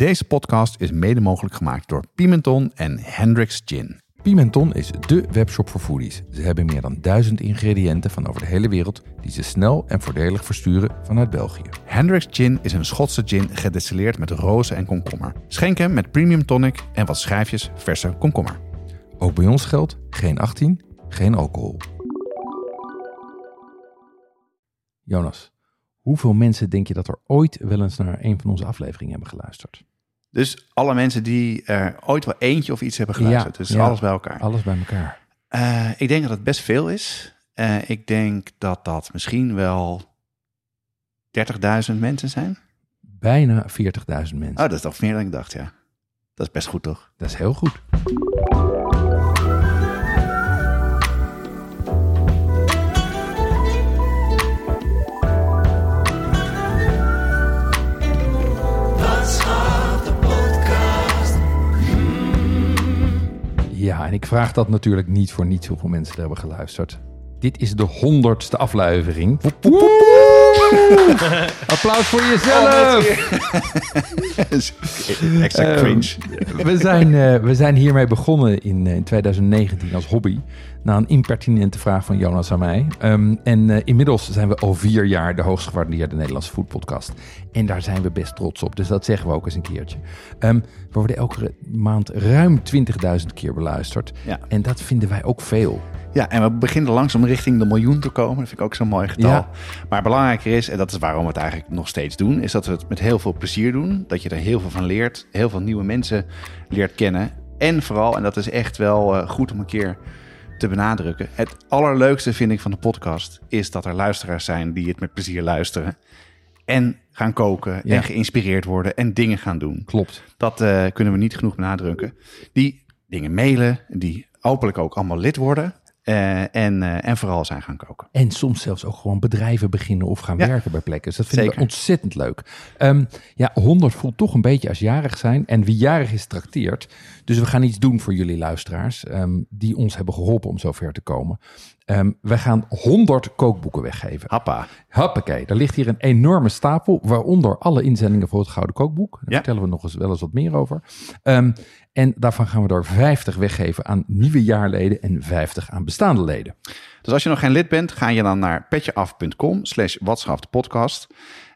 Deze podcast is mede mogelijk gemaakt door Pimenton en Hendrix Gin. Pimenton is dé webshop voor foodies. Ze hebben meer dan duizend ingrediënten van over de hele wereld die ze snel en voordelig versturen vanuit België. Hendrix Gin is een Schotse gin gedestilleerd met rozen en komkommer. Schenk hem met premium tonic en wat schijfjes verse komkommer. Ook bij ons geldt geen 18, geen alcohol. Jonas, hoeveel mensen denk je dat er ooit wel eens naar een van onze afleveringen hebben geluisterd? Dus alle mensen die er ooit wel eentje of iets hebben geluisterd. dus ja. alles bij elkaar. Alles bij elkaar. Eh, ik denk dat het best veel is. Eh, ik denk dat dat misschien wel 30.000 mensen zijn. Bijna 40.000 mensen. Oh, dat is toch meer dan ik dacht, ja. Dat is best goed, toch? Dat is heel goed. En ik vraag dat natuurlijk niet voor niet zoveel mensen er hebben geluisterd. Dit is de honderdste aflevering. Applaus voor jezelf! Extra Ehm, cringe. we, zijn, eh, we zijn hiermee begonnen in, eh, in 2019 als hobby. Na een impertinente vraag van Jonas aan mij. Ehm, en eh, inmiddels zijn we al vier jaar de hoogst gewaardeerde Nederlandse foodpodcast. En daar zijn we best trots op. Dus dat zeggen we ook eens een keertje. Ehm, we worden elke maand ruim 20.000 keer beluisterd. Ja. En dat vinden wij ook veel. Ja, en we beginnen langzaam richting de miljoen te komen. Dat vind ik ook zo'n mooi getal. Ja. Maar belangrijker is, en dat is waarom we het eigenlijk nog steeds doen, is dat we het met heel veel plezier doen. Dat je er heel veel van leert, heel veel nieuwe mensen leert kennen. En vooral, en dat is echt wel eh, goed om een keer te benadrukken. Het allerleukste vind ik van de podcast is dat er luisteraars zijn die het met plezier luisteren. En gaan koken Ja. en geïnspireerd worden en dingen gaan doen. Klopt. Dat eh, kunnen we niet genoeg benadrukken. Die dingen mailen, die hopelijk ook allemaal lid worden. Eh, en, eh, en vooral zijn gaan koken. En soms zelfs ook gewoon bedrijven beginnen of gaan Ja. werken bij plekken. Dus dat vinden Zeker. we ontzettend leuk. Ehm, ja, 100 voelt toch een beetje als jarig zijn. En wie jarig is, trakteert. Dus we gaan iets doen voor jullie luisteraars. ehm, die ons hebben geholpen om zover te komen. Ehm wij gaan 100 kookboeken weggeven. Happa. Hoppakee, er ligt hier een enorme stapel, waaronder alle inzendingen voor het Gouden Kookboek. Daar Ja. vertellen we nog eens wel eens wat meer over. Ehm, en daarvan gaan we er 50 weggeven aan nieuwe jaarleden en 50 aan bestaande leden. Dus als je nog geen lid bent, ga je dan naar petjeaf.com slash podcast.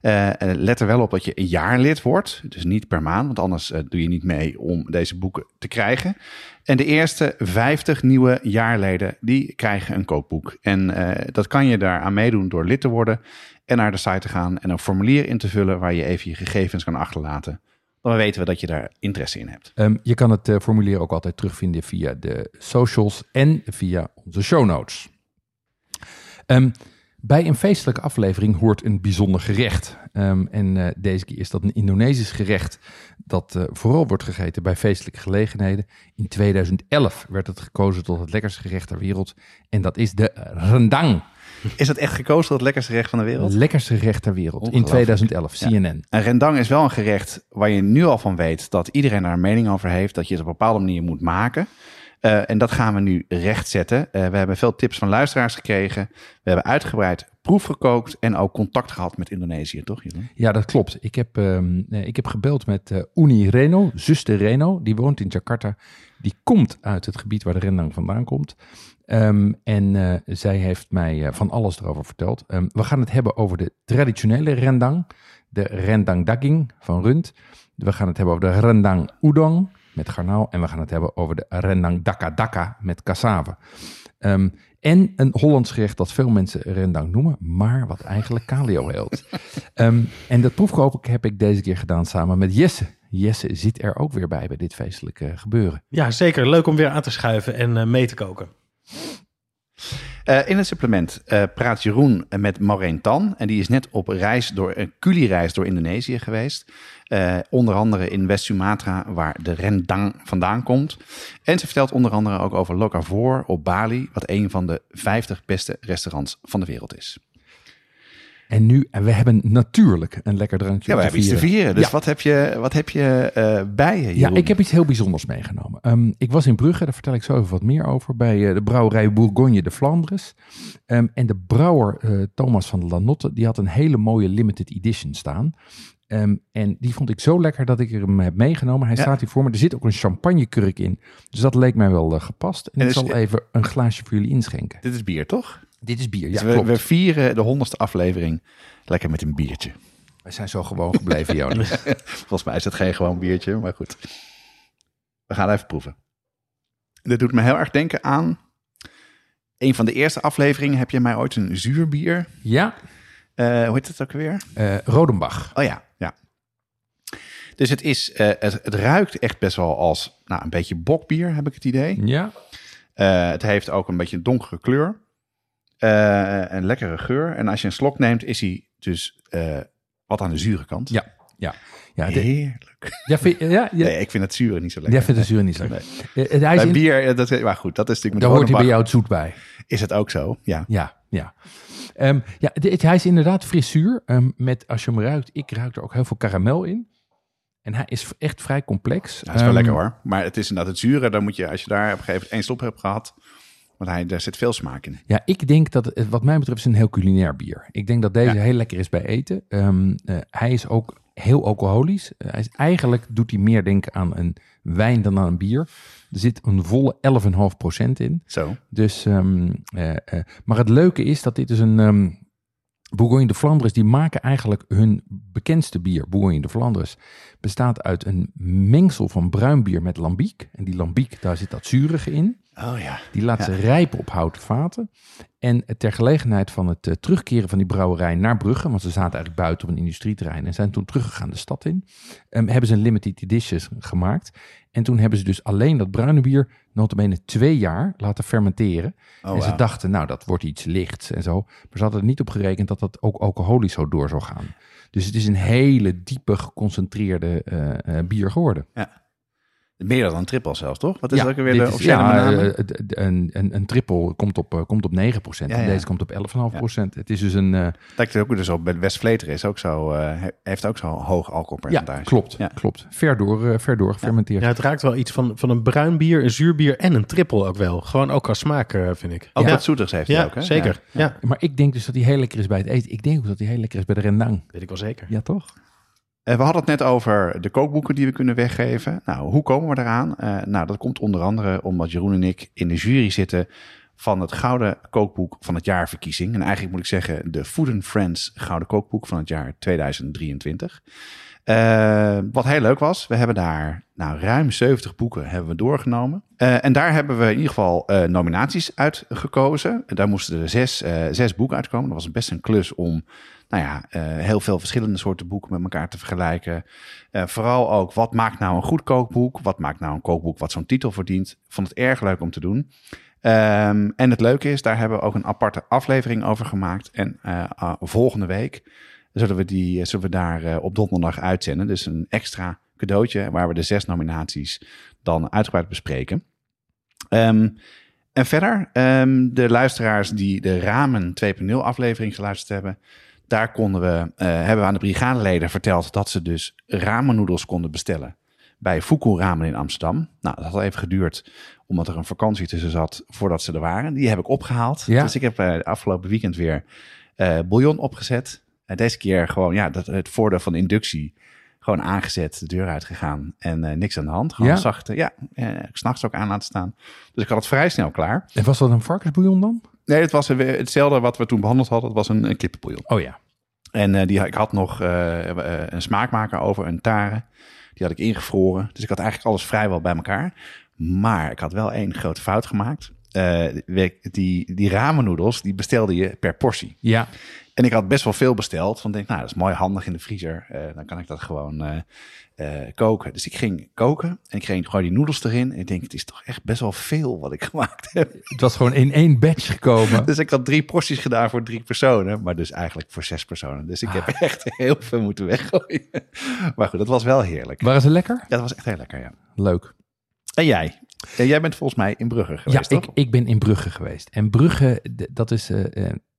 Eh, let er wel op dat je een jaar lid wordt. Dus niet per maand, want anders eh, doe je niet mee om deze boeken te krijgen. En de eerste 50 nieuwe jaarleden, die krijgen een kookboek. En eh, dat kan je daaraan meedoen door lid te worden en naar de site te gaan en een formulier in te vullen waar je even je gegevens kan achterlaten. Dan weten we dat je daar interesse in hebt. Ehm, je kan het eh, formulier ook altijd terugvinden via de socials en via onze show notes. Ehm, bij een feestelijke aflevering hoort een bijzonder gerecht. Ehm, en eh, deze keer is dat een Indonesisch gerecht dat eh, vooral wordt gegeten bij feestelijke gelegenheden. In 2011 werd het gekozen tot het lekkerste gerecht ter wereld. En dat is de rendang. Is dat echt gekozen tot het lekkerste gerecht van de wereld? Het lekkerste gerecht ter wereld. In Ongelooflijk. 2011, Ja. CNN. Een rendang is wel een gerecht waar je nu al van weet dat iedereen daar een mening over heeft. Dat je het op een bepaalde manier moet maken. Eh, en dat gaan we nu rechtzetten. Eh we hebben veel tips van luisteraars gekregen. We hebben uitgebreid proefgekookt en ook contact gehad met Indonesië, toch Jeroen? Ja, dat klopt. Ik heb, ehm, eh, ik heb gebeld met Uni Reno, zuster Reno. Die woont in Jakarta. Die komt uit het gebied waar de rendang vandaan komt. Ehm, en zij heeft mij van alles erover verteld. Ehm, we gaan het hebben over de traditionele rendang. De rendang daging van rund. We gaan het hebben over de rendang udang met garnaal. En we gaan het hebben over de rendang daka daka met cassave. Ehm, en een Hollands gerecht dat veel mensen rendang noemen, maar wat eigenlijk kalio heelt. Ehm, en dat proefkopen heb ik deze keer gedaan samen met Jesse. Jesse zit er ook weer bij bij dit feestelijke gebeuren. Ja, zeker. Leuk om weer aan te schuiven en eh, mee te koken. Eh, in het supplement eh, praat Jeroen met Maureen Tan. En die is net op reis door een culiereis door Indonesië geweest. Eh, onder andere in West-Sumatra, waar de rendang vandaan komt. En ze vertelt onder andere ook over Locavor op Bali, wat een van de 50 beste restaurants van de wereld is. En nu, en we hebben natuurlijk een lekker drankje Ja, we hebben iets te vieren. Dus Ja. wat heb je, wat heb je eh, bij je, Ja, ik heb iets heel bijzonders meegenomen. Ehm, ik was in Brugge, daar vertel ik zo even wat meer over, bij eh, de brouwerij Bourgogne de Flandres. Ehm, en de brouwer eh, Thomas van de Lanotte, die had een hele mooie limited edition staan. Ehm, en die vond ik zo lekker dat ik hem heb meegenomen. Hij Ja. staat hier voor me. Er zit ook een champagnekurk in. Dus dat leek mij wel gepast. En, En ik is- zal even een glaasje voor jullie inschenken. Dit is bier, toch? Dit is bier, ja Dus we, vieren de honderdste aflevering lekker met een biertje. Wij zijn zo gewoon gebleven, Jonas. Volgens mij is het geen gewoon biertje, maar goed. We gaan even proeven. Dit doet me heel erg denken aan... Een van de eerste afleveringen heb je mij ooit een zuurbier... ja, eh hoe heet het ook weer? eh Rodenbach. Oh ja, ja. Dus het, is, eh, het, het ruikt echt best wel als nou, een beetje bokbier, heb ik het idee. Ja, het heeft ook een beetje een donkere kleur. Eh, een lekkere geur. En als je een slok neemt, is hij dus eh, wat aan de zure kant. ja, ja. Ja, de- Heerlijk. ja, vind- ja, ja, Nee, ik vind het zure niet zo lekker. Jij vindt het zuur niet zo. Nee. Eh, het- Hij is Bij in- bier, dat, maar goed, dat is natuurlijk daar hoort hij bij jou het zoet bij. Is het ook zo, ja. Ja, ja. Ehm, ja hij is inderdaad fris zuur. ehm, met, als je hem ruikt, ik ruik er ook heel veel karamel in. En hij is echt vrij complex. Dat is wel Ehm, lekker hoor. Maar het is inderdaad het zure. Dan moet je, als je daar op een gegeven moment één stop hebt gehad... Want hij, daar zit veel smaak in. Ja, ik denk dat, het, wat mij betreft, is een heel culinair bier. Ik denk dat deze Ja. heel lekker is bij eten. Ehm, eh, hij is ook heel alcoholisch. Eh, hij is, eigenlijk doet hij meer denken aan een wijn dan aan een bier. Er zit een volle 11,5% in. Zo. Dus, ehm, eh, eh, maar het leuke is dat dit is een Bourgogne de Flandres. Die maken eigenlijk hun bekendste bier, Bourgogne de Flandres, bestaat uit een mengsel van bruin bier met lambiek. En die lambiek, daar zit dat zurige in. Oh ja. Die laat ze rijpen op houten vaten. En ter gelegenheid van het eh, terugkeren van die brouwerij naar Brugge, want ze zaten eigenlijk buiten op een industrieterrein en zijn toen teruggegaan de stad in, ehm, hebben ze een limited editions gemaakt. En toen hebben ze dus alleen dat bruine bier notabene twee jaar laten fermenteren. Oh, en ze dachten, nou, dat wordt iets lichts en zo. Maar ze hadden er niet op gerekend dat dat ook alcoholisch zo door zou gaan. Dus het is een hele diepe, geconcentreerde eh, eh, bier geworden. Meer dan een triple zelfs, toch? Wat is Ja, ook weer de officiële ja, eh, een, een, een triple komt op, eh, komt op 9%. Ja, en ja. deze komt op 11,5%. Het is dus een... eh, Lijkt het ook dus op bij West Vleteren is ook zo, eh, he- heeft ook zo'n hoog ja, alcoholpercentage. klopt. Ja. klopt. Ver door, eh, ver door gefermenteerd. Ja, het raakt wel iets van, van een bruin bier, een zuurbier en een triple ook wel. Gewoon ook qua smaak, eh, vind ik. Ook ja, wat zoeters heeft hij ook, hè? zeker. Ja. Maar ik denk dus dat hij heel lekker is bij het eten. Ik denk ook dat hij heel lekker is bij de rendang. weet ik wel zeker. Ja, toch? Eh, we hadden het net over de kookboeken die we kunnen weggeven. Nou, hoe komen we eraan? Eh, nou, dat komt onder andere omdat Jeroen en ik in de jury zitten van het Gouden Kookboek van het jaarverkiezing. En eigenlijk moet ik zeggen de Food and Friends Gouden Kookboek van het jaar 2023. Eh, wat heel leuk was, we hebben daar nou, ruim 70 boeken hebben we doorgenomen. En daar hebben we in ieder geval nominaties uitgekozen. En daar moesten er zes, zes boeken uitkomen. Dat was best een klus om nou ja, eh, heel veel verschillende soorten boeken met elkaar te vergelijken. Eh, vooral ook, wat maakt nou een goed kookboek? Wat maakt nou een kookboek wat zo'n titel verdient? Vond het erg leuk om te doen. Ehm, en het leuke is, daar hebben we ook een aparte aflevering over gemaakt. En eh, ah, volgende week zullen we, die, zullen we daar op donderdag uitzenden. Dus een extra cadeautje waar we de zes nominaties dan uitgebreid bespreken. Ehm, en verder, ehm, de luisteraars die de Ramen 2.0 aflevering geluisterd hebben, daar konden we, eh, hebben we aan de brigadeleden verteld dat ze dus ramennoedels konden bestellen bij Fuku Ramen in Amsterdam. Nou, dat had even geduurd, omdat er een vakantie tussen zat voordat ze er waren. Die heb ik opgehaald. Ja. Dus ik heb eh, afgelopen weekend weer eh bouillon opgezet. En deze keer gewoon, ja, dat, het voordeel van inductie. Gewoon aangezet, de deur uitgegaan en niks aan de hand. Gewoon Ja. zacht, ja, s'nachts ook aan laten staan. Dus ik had het vrij snel klaar. En was dat een varkensbouillon dan? Nee, het was weer hetzelfde wat we toen behandeld hadden. Het was een, een kippenbouillon. Oh ja. En eh, die, ik had nog eh, eh, een smaakmaker over, een tare. Die had ik ingevroren. Dus ik had eigenlijk alles vrijwel bij elkaar. Maar ik had wel één grote fout gemaakt. Die, die ramennoedels, die bestelde je per portie. Ja. En ik had best wel veel besteld. Want ik denk, nou, dat is mooi handig in de vriezer. Eh, dan kan ik dat gewoon eh, eh, koken. Dus ik ging koken en ik ging gewoon die noedels erin. En ik denk, het is toch echt best wel veel wat ik gemaakt heb. Het was gewoon in één batch gekomen. Dus ik had drie porties gedaan voor drie personen, maar dus eigenlijk voor zes personen. Dus ik heb echt heel veel moeten weggooien. Maar goed, dat was wel heerlijk. Ja, Waren ze lekker? dat was echt heel lekker, ja. Leuk. En jij? Ja, jij bent volgens mij in Brugge geweest, ja, toch? ik, ik ben in Brugge geweest. En Brugge, dat is...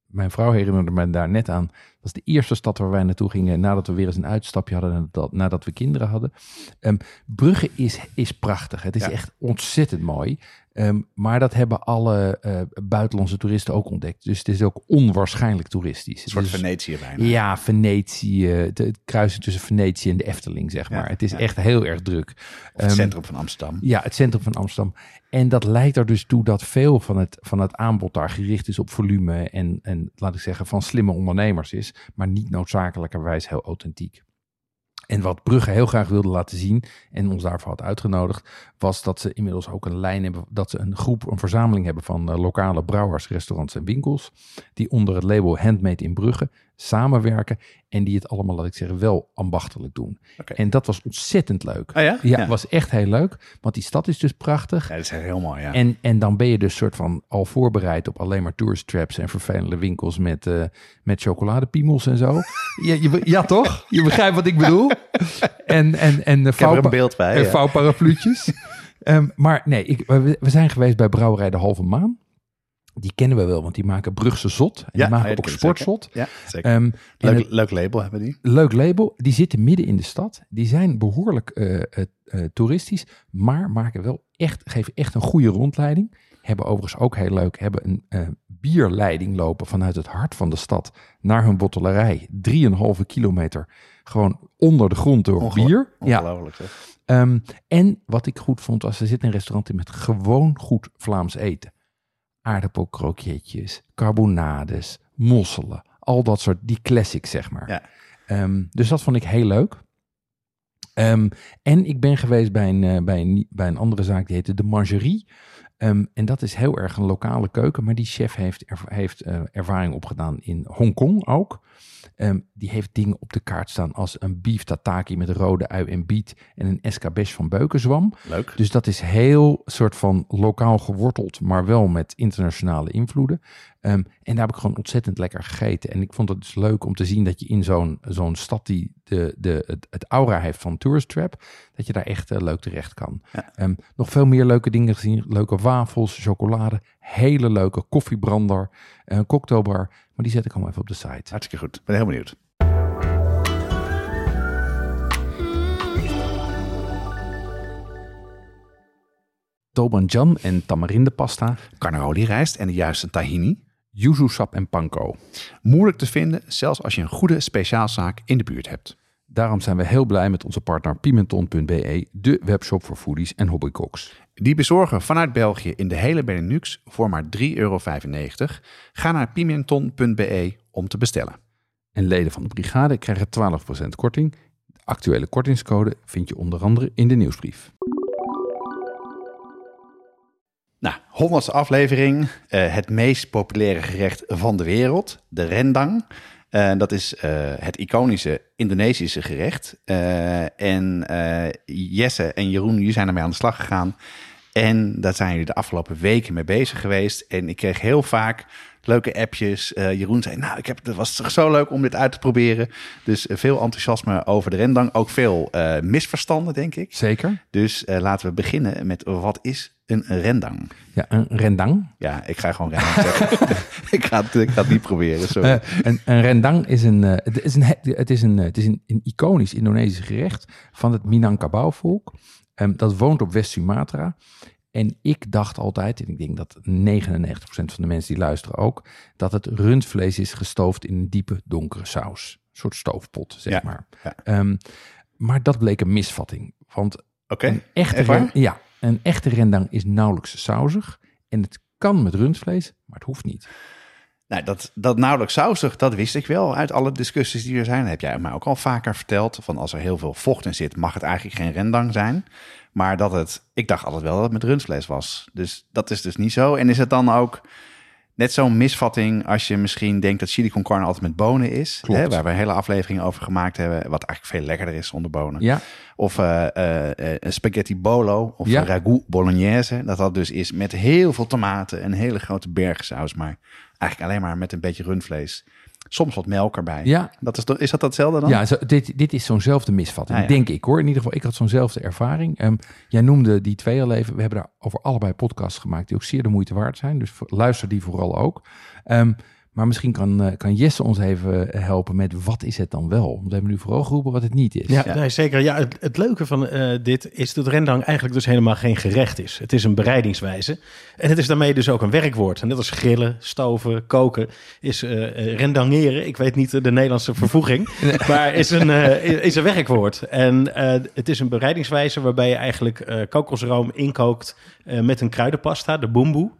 mijn vrouw herinnerde me daar net aan. Dat was de eerste stad waar wij naartoe gingen nadat we weer eens een uitstapje hadden, nadat, nadat we kinderen hadden. Ehm, Brugge is, is prachtig. Het is Ja. echt ontzettend mooi. Ehm, maar dat hebben alle eh, buitenlandse toeristen ook ontdekt. Dus het is ook onwaarschijnlijk toeristisch. Een soort Dus- Venetië bijna. ja, Venetië, het, het kruisen tussen Venetië en de Efteling, zeg Ja, maar. het is ja. echt heel erg druk. Of het Ehm, centrum van Amsterdam. ja, het centrum van Amsterdam. En dat leidt er dus toe dat veel van het, van het aanbod daar gericht is op volume en, en, laat ik zeggen, van slimme ondernemers is, maar niet noodzakelijkerwijs heel authentiek. En wat Brugge heel graag wilde laten zien en ons daarvoor had uitgenodigd, was dat ze inmiddels ook een lijn hebben, dat ze een groep, een verzameling hebben van eh, lokale brouwers, restaurants en winkels, die onder het label Handmade in Brugge samenwerken en die het allemaal, laat ik zeggen, wel ambachtelijk doen. En dat was ontzettend leuk. Oh ja? Ja, was echt heel leuk. Want die stad is dus prachtig. Ja, dat is heel mooi, ja. En, en dan ben je dus soort van al voorbereid op alleen maar tourist traps en vervelende winkels met, eh met chocoladepiemels en zo. ja, je, ja, toch? Je begrijpt wat ik bedoel. En, en, en een beeld bij. en ja. vouwparapluutjes. Ehm, maar nee, ik, we, we zijn geweest bij Brouwerij de Halve Maan. Die kennen we wel, want die maken Brugse zot. En Ja, die maken ook sportzot. Ja, zeker. Ehm, leuk, het- leuk label hebben die. leuk label. Die zitten midden in de stad. Die zijn behoorlijk eh, eh, eh, toeristisch, maar maken wel echt, geven echt een goede rondleiding. Hebben overigens ook heel leuk, hebben een bierleiding lopen vanuit het hart van de stad naar hun bottelerij. 3,5 kilometer gewoon onder de grond door bier. Ja, Ongelooflijk. Ehm, en wat ik goed vond, was er zit een restaurant in met gewoon goed Vlaams eten. Aardappelkroketjes, carbonades, mosselen. Al dat soort, die classics zeg maar. Ja. Ehm, dus dat vond ik heel leuk. Ehm, en ik ben geweest bij een, eh, bij, een, bij een andere zaak, die heette De Mangerie. Ehm, en dat is heel erg een lokale keuken, maar die chef heeft, erv- heeft eh, ervaring opgedaan in Hongkong ook. Ehm, die heeft dingen op de kaart staan als een beef tataki met rode ui en biet en een escabeche van beukenzwam. Leuk. Dus dat is heel soort van lokaal geworteld, maar wel met internationale invloeden. Ehm, en daar heb ik gewoon ontzettend lekker gegeten. En ik vond het dus leuk om te zien dat je in zo'n zo'n stad die de, de, het, het aura heeft van Tourist Trap, dat je daar echt eh, leuk terecht kan. Ja. Ehm, nog veel meer leuke dingen gezien. Leuke wafels, chocolade, hele leuke koffiebrander, een cocktailbar. Maar die zet ik allemaal even op de site. Hartstikke goed. Ben heel benieuwd. Tobanjan en tamarindepasta, Carnaroli rijst en de juiste tahini. Yuzu sap en panko. Moeilijk te vinden, zelfs als je een goede speciaalzaak in de buurt hebt. Daarom zijn we heel blij met onze partner Pimenton.be, de webshop voor foodies en hobbycooks. Die bezorgen vanuit België in de hele Benelux voor maar 3,95 euro. Ga naar pimenton.be om te bestellen. En leden van de brigade krijgen 12% korting. De actuele kortingscode vind je onder andere in de nieuwsbrief. Nou, honderdste aflevering. eh, het meest populaire gerecht van de wereld. De rendang. Eh, dat is eh, het iconische Indonesische gerecht. En Jesse en Jeroen, jullie zijn ermee aan de slag gegaan. En daar zijn jullie de afgelopen weken mee bezig geweest. En ik kreeg heel vaak leuke appjes. Eh, Jeroen zei, nou, ik heb, het was toch zo leuk om dit uit te proberen. Dus eh, veel enthousiasme over de rendang. Ook veel eh, misverstanden, denk ik. Zeker? Dus laten we beginnen met wat is een rendang? Ja, een rendang. Ja, ik ga gewoon rendang zeggen. ik, ga het, ik ga het niet proberen, sorry. Een, een rendang is een, het is een, het is een, het is een, een iconisch Indonesisch gerecht van het Minangkabau-volk. Ehm, dat woont op West-Sumatra. En ik dacht altijd, en ik denk dat 99% van de mensen die luisteren ook, dat het rundvlees is gestoofd in een diepe donkere saus. Een soort stoofpot, zeg Ja, maar. ja. Ehm, maar dat bleek een misvatting. Want een, echte ren- ja, een echte rendang is nauwelijks sausig. En het kan met rundvlees, maar het hoeft niet. nou, dat, dat nauwelijks sausig, dat wist ik wel uit alle discussies die er zijn. Dat heb jij mij ook al vaker verteld. Van als er heel veel vocht in zit, mag het eigenlijk geen rendang zijn. Maar dat het, ik dacht altijd wel dat het met rundvlees was. Dus dat is dus niet zo. En is het dan ook net zo'n misvatting als je misschien denkt dat chili con carne altijd met bonen is? Klopt. Hè, waar we een hele aflevering over gemaakt hebben. Wat eigenlijk veel lekkerder is zonder bonen. Ja, Of een spaghetti bolo of Ja. ragout bolognese. Dat dat dus is met heel veel tomaten, een hele grote bergsaus. Maar eigenlijk alleen maar met een beetje rundvlees. Soms wat melk erbij. ja, Dat is, is dat datzelfde dan? Ja, zo, dit, dit is zo'nzelfde misvatting, Ah, ja. denk ik hoor. In ieder geval, ik had zo'nzelfde ervaring. Ehm, jij noemde die twee al even. We hebben daar over allebei podcasts gemaakt die ook zeer de moeite waard zijn. Dus luister die vooral ook. Ehm, Maar misschien kan, eh, kan Jesse ons even helpen met wat is het dan wel? Want we hebben nu vooral geroepen wat het niet is. Ja, Ja. Nee, zeker. Ja, het, het leuke van eh, dit is dat rendang eigenlijk dus helemaal geen gerecht is. Het is een bereidingswijze. En het is daarmee dus ook een werkwoord. En net als grillen, stoven, koken is eh rendangeren. Ik weet niet de Nederlandse vervoeging, maar is een, is een werkwoord. En eh, het is een bereidingswijze waarbij je eigenlijk eh, kokosroom inkookt eh, met een kruidenpasta, de boemboe.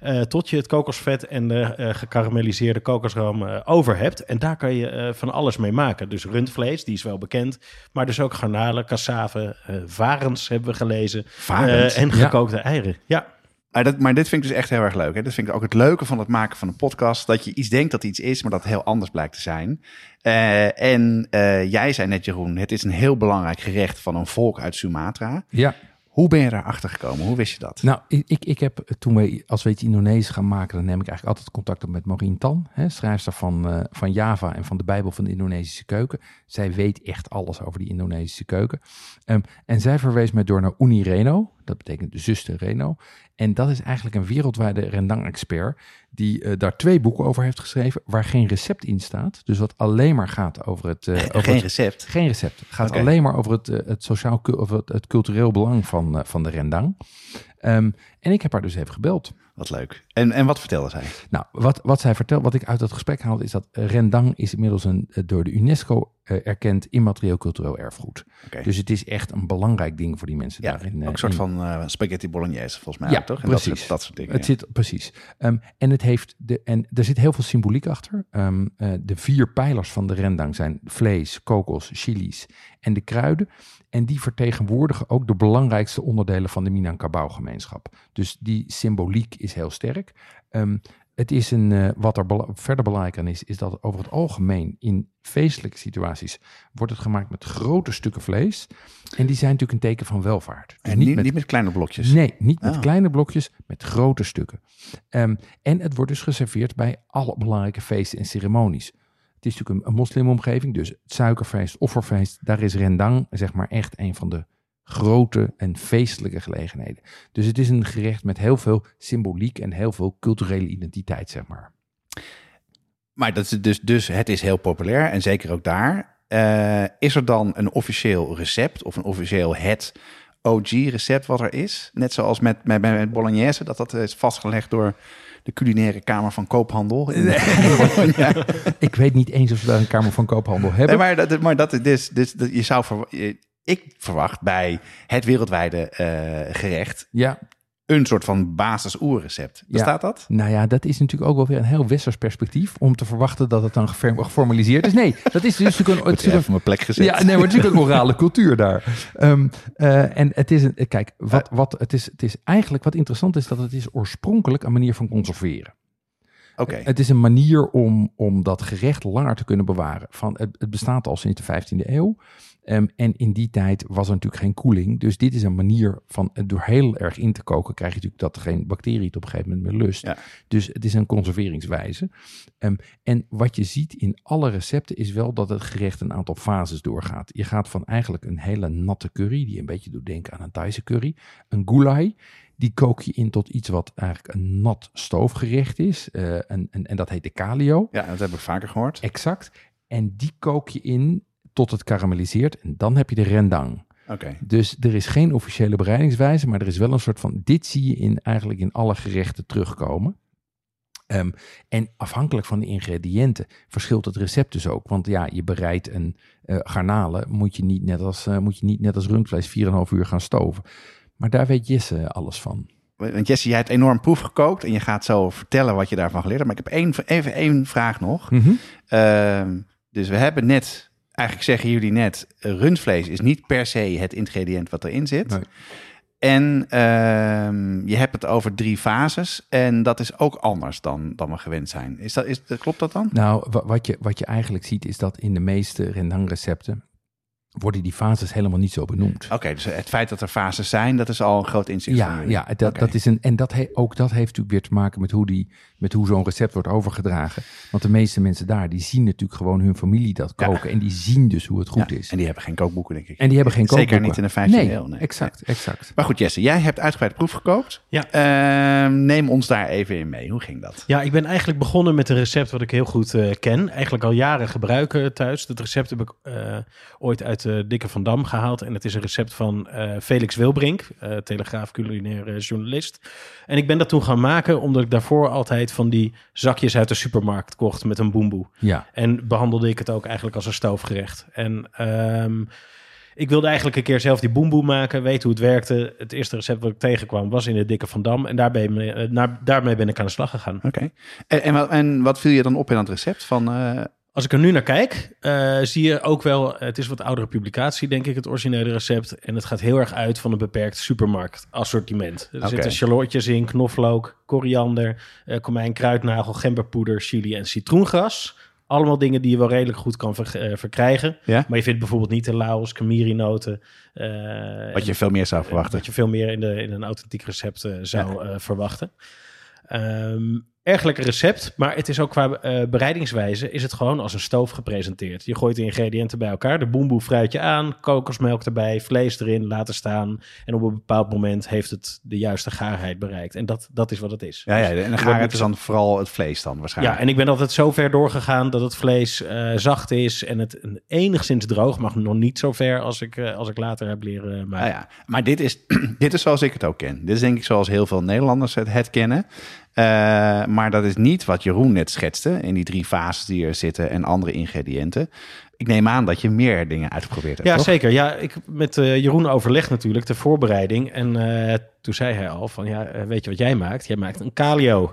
Eh, tot je het kokosvet en de eh, gekarameliseerde kokosroom eh, over hebt. En daar kan je eh, van alles mee maken. Dus rundvlees, die is wel bekend. Maar dus ook garnalen, cassave, eh varens hebben we gelezen. Varens? Eh, en Ja. gekookte eieren. Ja, Maar, dat, maar dit vind ik dus echt heel erg leuk. Hè? Dat vind ik ook het leuke van het maken van een podcast. Dat je iets denkt dat iets is, maar dat het heel anders blijkt te zijn. Eh, en eh, jij zei net, Jeroen, het is een heel belangrijk gerecht van een volk uit Sumatra. Ja. Hoe ben je daarachter gekomen? Hoe wist je dat? Nou, ik, ik, heb toen we, als we iets Indonesisch gaan maken, dan neem ik eigenlijk altijd contact op met Maureen Tan, hè, schrijfster van, eh, van Java en van de Bijbel van de Indonesische keuken. Zij weet echt alles over die Indonesische keuken. Ehm, en zij verwees mij door naar Uni Reno, dat betekent de zuster Reno. En dat is eigenlijk een wereldwijde rendang-expert die eh, daar twee boeken over heeft geschreven, waar geen recept in staat. Dus wat alleen maar gaat over het... eh, over Geen het- recept. geen recept. Het gaat alleen maar over het, eh, het sociaal of het, het cultureel belang van, van de rendang. Ehm, en ik heb haar dus even gebeld. Wat leuk. En, en wat vertelde zij? Nou, wat, wat zij vertelt, wat ik uit dat gesprek haalde, is dat rendang is inmiddels een door de UNESCO erkend immaterieel cultureel erfgoed. Dus het is echt een belangrijk ding voor die mensen Ja, daarin. eh, ook een soort in- van eh, spaghetti bolognese volgens mij, Ja, ook, toch? En precies. Dat, soort- dat soort dingen. Het ja. zit precies. Ehm, en, het heeft de, en er zit heel veel symboliek achter. Ehm, eh, de vier pijlers van de rendang zijn vlees, kokos, chilies en de kruiden. En die vertegenwoordigen ook de belangrijkste onderdelen van de Minangkabau-gemeenschap. Dus die symboliek is heel sterk. Ehm, het is een, eh, wat er bela- verder belangrijk aan is, is dat over het algemeen in feestelijke situaties wordt het gemaakt met grote stukken vlees. En die zijn natuurlijk een teken van welvaart. Dus En niet, niet met kleine blokjes. Nee, niet met Ah. kleine blokjes, met grote stukken. Ehm, en het wordt dus geserveerd bij alle belangrijke feesten en ceremonies. Het is natuurlijk een, een moslimomgeving, dus het suikerfeest, offerfeest, daar is rendang zeg maar echt een van de grote en feestelijke gelegenheden. Dus het is een gerecht met heel veel symboliek en heel veel culturele identiteit, zeg maar. Maar dat is dus, dus het is heel populair en zeker ook daar. Eh, is er dan een officieel recept of een officieel het OG-recept wat er is? Net zoals met, met, met bolognese, dat dat is vastgelegd door de culinaire kamer van koophandel. In, ja. Ik weet niet eens of ze daar een Kamer van Koophandel hebben. Nee, maar dat, maar dat is dus, dus dat je zou ik verwacht bij het wereldwijde eh, gerecht Ja, een soort van basis-oerrecept. Ja. Bestaat dat? Nou ja, dat is natuurlijk ook wel weer een heel westers perspectief om te verwachten dat het dan geformaliseerd is. Nee, dat is dus natuurlijk een, natuurlijk mijn plek gezet. Ja, nee, maar het is natuurlijk een orale cultuur daar. Ehm, eh, en het is een, kijk, wat, wat, het, is, het is eigenlijk wat interessant is dat het is oorspronkelijk een manier van conserveren. Oké. Het is een manier om, om dat gerecht langer te kunnen bewaren. Van, het, het bestaat al sinds de 15e eeuw. Ehm, en in die tijd was er natuurlijk geen koeling. Dus dit is een manier van door heel erg in te koken, krijg je natuurlijk dat geen bacterie het op een gegeven moment meer lust. Ja. Dus het is een conserveringswijze. Ehm, en wat je ziet in alle recepten is wel dat het gerecht een aantal fases doorgaat. Je gaat van eigenlijk een hele natte curry, die een beetje doet denken aan een Thaise curry, een gulai. Die kook je in tot iets wat eigenlijk een nat stoofgerecht is. eh, en, en, en dat heet de calio. Ja, dat heb ik vaker gehoord. Exact. En die kook je in tot het karamelliseert. En dan heb je de rendang. Oké. Dus er is geen officiële bereidingswijze, maar er is wel een soort van, dit zie je in, eigenlijk in alle gerechten terugkomen. Ehm, en afhankelijk van de ingrediënten verschilt het recept dus ook. Want ja, je bereidt een eh garnalen, moet je niet net als, eh, moet je niet net als rundvlees 4,5 uur gaan stoven. Maar daar weet Jesse alles van. Want Jesse, jij hebt enorm proef gekookt en je gaat zo vertellen wat je daarvan geleerd hebt. Maar ik heb één, even één vraag nog. Ehm, dus we hebben net, eigenlijk zeggen jullie net, eh, rundvlees is niet per se het ingrediënt wat erin zit. Nee. En ehm, je hebt het over drie fases en dat is ook anders dan, dan we gewend zijn. Is dat, is, klopt dat dan? Nou, wa- wat je, wat je eigenlijk ziet is dat in de meeste rendangrecepten worden die fases helemaal niet zo benoemd. Oké, dus het feit dat er fases zijn, dat is al een groot inzicht van Ja, jullie. ja dat, dat is een, en dat he- ook dat heeft natuurlijk weer te maken met hoe, die, met hoe zo'n recept wordt overgedragen. Want de meeste mensen daar, die zien natuurlijk gewoon hun familie dat Ja. koken. En die zien dus hoe het goed Ja, is. En die hebben geen kookboeken, denk ik. En die hebben geen Zeker kookboeken. niet in de 15e nee, eeuw. Nee. exact, exact. Maar goed, Jesse, jij hebt uitgebreid proef gekookt. Ja. Ehm, neem ons daar even in mee. Hoe ging dat? Ja, ik ben eigenlijk begonnen met een recept wat ik heel goed eh, ken. Eigenlijk al jaren gebruiken thuis. Dat recept heb ik eh, ooit uit de Dikke van Dam gehaald. En het is een recept van eh, Felix Wilbrink, eh, Telegraaf culinair eh, journalist. En ik ben dat toen gaan maken omdat ik daarvoor altijd van die zakjes uit de supermarkt kocht met een boemboe. Ja, En behandelde ik het ook eigenlijk als een stoofgerecht. En ehm, ik wilde eigenlijk een keer zelf die boemboe maken, weten hoe het werkte. Het eerste recept wat ik tegenkwam was in de Dikke van Dam. En daarbij, me- eh, naar, daarmee ben ik aan de slag gegaan. Oké. En, en, wat- en wat viel je dan op in dat recept? Van, eh, Als ik er nu naar kijk, eh, zie je ook wel... Het is wat oudere publicatie, denk ik, het originele recept. En het gaat heel erg uit van een beperkt supermarktassortiment. Er zitten shallotjes in, knoflook, koriander, eh komijn, kruidnagel, gemberpoeder, chili en citroengras. Allemaal dingen die je wel redelijk goed kan ver- eh, verkrijgen. ja? Maar je vindt bijvoorbeeld niet de laos, kamiri-noten. eh, Wat je veel meer zou verwachten. Wat je veel meer in, de, in een authentiek recept zou verwachten. Ehm erg lekker recept, maar het is ook qua eh, bereidingswijze is het gewoon als een stoof gepresenteerd. Je gooit de ingrediënten bij elkaar, de boemboe fruitje aan, kokosmelk erbij, vlees erin, laten staan. En op een bepaald moment heeft het de juiste gaarheid bereikt. En dat, dat is wat het is. Ja, ja, Dus en dan gaat wordt het niks- dan vooral het vlees dan waarschijnlijk. ja, en ik ben altijd zo ver doorgegaan dat het vlees eh, zacht is en het enigszins droog, maar nog niet zo ver als ik, eh, als ik later heb leren maken. Nou ja, maar dit is, dit is zoals ik het ook ken. Dit is denk ik zoals heel veel Nederlanders het, het kennen. Eh, maar dat is niet wat Jeroen net schetste in die drie fases die er zitten en andere ingrediënten. Ik neem aan dat je meer dingen uitgeprobeerd hebt. Ja, toch? zeker. Ja, ik met eh, Jeroen overleg natuurlijk de voorbereiding. En eh, toen zei hij al van, ja, weet je wat jij maakt? Jij maakt een calio.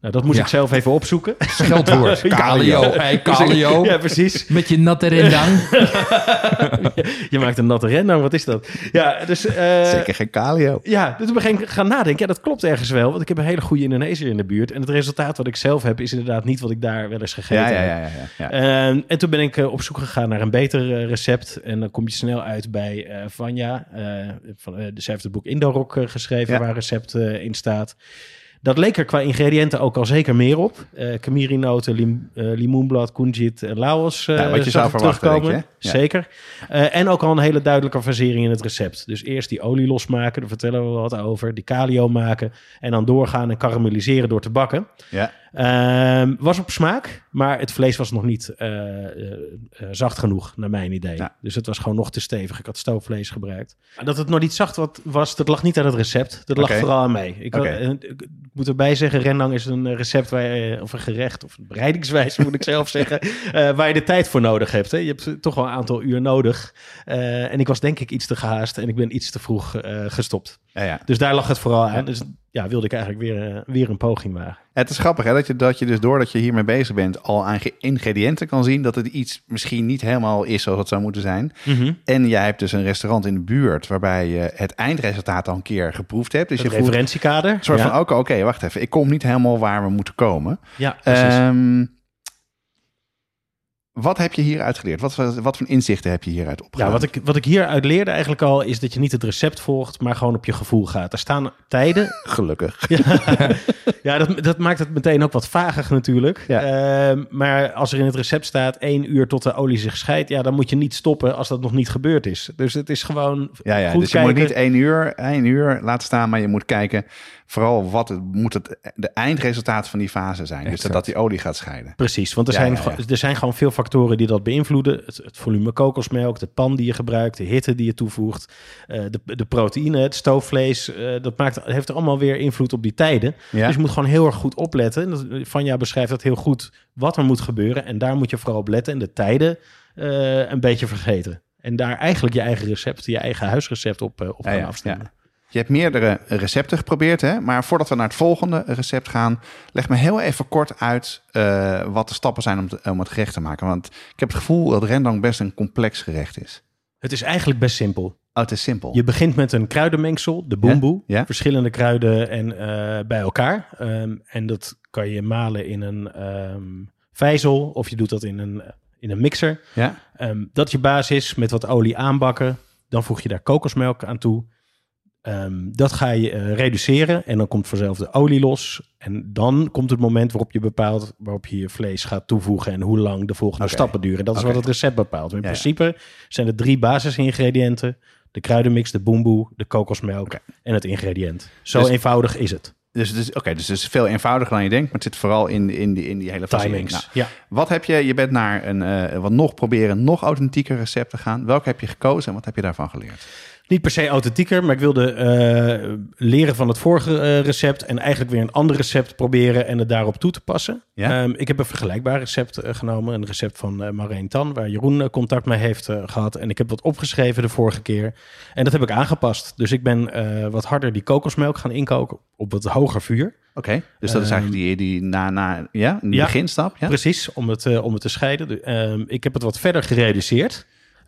Nou, dat moest Ja. ik zelf even opzoeken. scheldwoord. Calio, hey, calio. Ja, precies. Met je natte rendang. Je maakt een natte rendang, wat is dat? Ja, dus... eh, Zeker geen calio. Ja, dus toen ben ik gaan nadenken. Ja, dat klopt ergens wel. Want ik heb een hele goede Indonesiër in de buurt. En het resultaat wat ik zelf heb, is inderdaad niet wat ik daar wel eens gegeten Ja, ja, heb. ja. ja, ja. Ehm, en toen ben ik eh, op zoek gegaan naar een beter eh, recept. En dan kom je snel uit bij Vanja. van, zij heeft het boek Indorok geschreven, waar recept in staat. Dat leek er qua ingrediënten ook al zeker meer op. Eh Kamiri-noten, lim, eh, limoenblad, kunjit, laos. eh, Ja, wat je zou verwachten, je. Zeker. En ook al een hele duidelijke fasering in het recept. Dus eerst die olie losmaken, daar vertellen we wat over. Die calio maken en dan doorgaan en karamelliseren door te bakken. ja. Ehm, was op smaak, maar het vlees was nog niet eh, eh, eh, zacht genoeg, naar mijn idee. Ja. Dus het was gewoon nog te stevig. Ik had stoofvlees gebruikt. Dat het nog niet zacht was, dat lag niet aan het recept. Dat lag vooral aan mij. Ik, had- Oké. ik moet erbij zeggen, rendang is een recept waar je, of een gerecht, of een bereidingswijze moet ik zelf zeggen, waar je de tijd voor nodig hebt. Hè. Je hebt toch wel een aantal uur nodig. En ik was denk ik iets te gehaast en ik ben iets te vroeg gestopt. ja, ja. Dus daar lag het vooral aan. Dus ja, wilde ik eigenlijk weer, eh, weer een poging wagen. Het is grappig hè, dat, je, dat je dus doordat je hiermee bezig bent al aan ingrediënten kan zien dat het iets misschien niet helemaal is zoals het zou moeten zijn. En jij hebt dus een restaurant in de buurt waarbij je het eindresultaat al een keer geproefd hebt. Dus Het je voelt een referentiekader. soort ja. van, oké, oké, wacht even, ik kom niet helemaal waar we moeten komen. Ja, precies. Ehm, wat heb je hieruit geleerd? Wat, voor- wat voor inzichten heb je hieruit opgedaan? ja, wat ik, wat ik hieruit leerde eigenlijk al is dat je niet het recept volgt, maar gewoon op je gevoel gaat. Er staan tijden. Gelukkig. ja, ja dat, dat maakt het meteen ook wat vagig natuurlijk. Ja. Ehm, maar als er in het recept staat één uur tot de olie zich scheidt, ja, dan moet je niet stoppen als dat nog niet gebeurd is. Dus het is gewoon Ja, ja. goed dus je moet niet één uur, één uur laten staan, maar je moet kijken vooral wat het, moet het de eindresultaat van die fase zijn. Dus dat, die olie gaat scheiden. Precies, want er, Ja, zijn, ja, ja. ge- er zijn gewoon veel factoren die dat beïnvloeden. Het, het volume kokosmelk, de pan die je gebruikt, de hitte die je toevoegt, eh, de, de proteïne, het stoofvlees. eh, dat maakt, heeft er allemaal weer invloed op die tijden. Dus je moet gewoon heel erg goed opletten. En Vanja beschrijft dat heel goed, wat er moet gebeuren. En daar moet je vooral op letten en de tijden eh, een beetje vergeten. En daar eigenlijk je eigen recept, je eigen huisrecept op, op gaan afstemmen. Je hebt meerdere recepten geprobeerd, hè? maar voordat we naar het volgende recept gaan, leg me heel even kort uit eh, wat de stappen zijn om, te- om het gerecht te maken. Want ik heb het gevoel dat rendang best een complex gerecht is. Het is eigenlijk best simpel. Oh, het is simpel. Je begint met een kruidenmengsel, de boemboe. Ja, ja. Verschillende kruiden en, eh, bij elkaar. Ehm, en dat kan je malen in een ehm vijzel of je doet dat in een, in een mixer. Ja? Ehm, dat is je basis met wat olie aanbakken. Dan voeg je daar kokosmelk aan toe. Ehm, dat ga je eh, reduceren en dan komt vanzelf de olie los. En dan komt het moment waarop je bepaalt waarop je je vlees gaat toevoegen en hoe lang de volgende stappen duren. Dat is wat het recept bepaalt. In Ja, ja. principe zijn er drie basisingrediënten. De kruidenmix, de boemboe, de kokosmelk en het ingrediënt. Zo Dus- eenvoudig is het. Dus, is, oké, dus het is veel eenvoudiger dan je denkt, maar het zit vooral in, in, die, in die hele. Timings. Nou, ja. wat heb je, je bent naar een eh, wat nog proberen, nog authentieker recept te gaan. Welke heb je gekozen en wat heb je daarvan geleerd? Niet per se authentieker, maar ik wilde eh, leren van het vorige eh, recept en eigenlijk weer een ander recept proberen en het daarop toe te passen. Ja? Ehm, ik heb een vergelijkbaar recept eh, genomen, een recept van Marijn Tan, waar Jeroen contact mee heeft eh, gehad. En ik heb wat opgeschreven de vorige keer en dat heb ik aangepast. Dus ik ben wat harder die kokosmelk gaan inkoken op wat hoger vuur. Oké, dus dat is Ehm, eigenlijk die, die na, na, ja, een ja. beginstap. Ja? Precies, om het, om het te scheiden. De- ehm, ik heb het wat verder gereduceerd.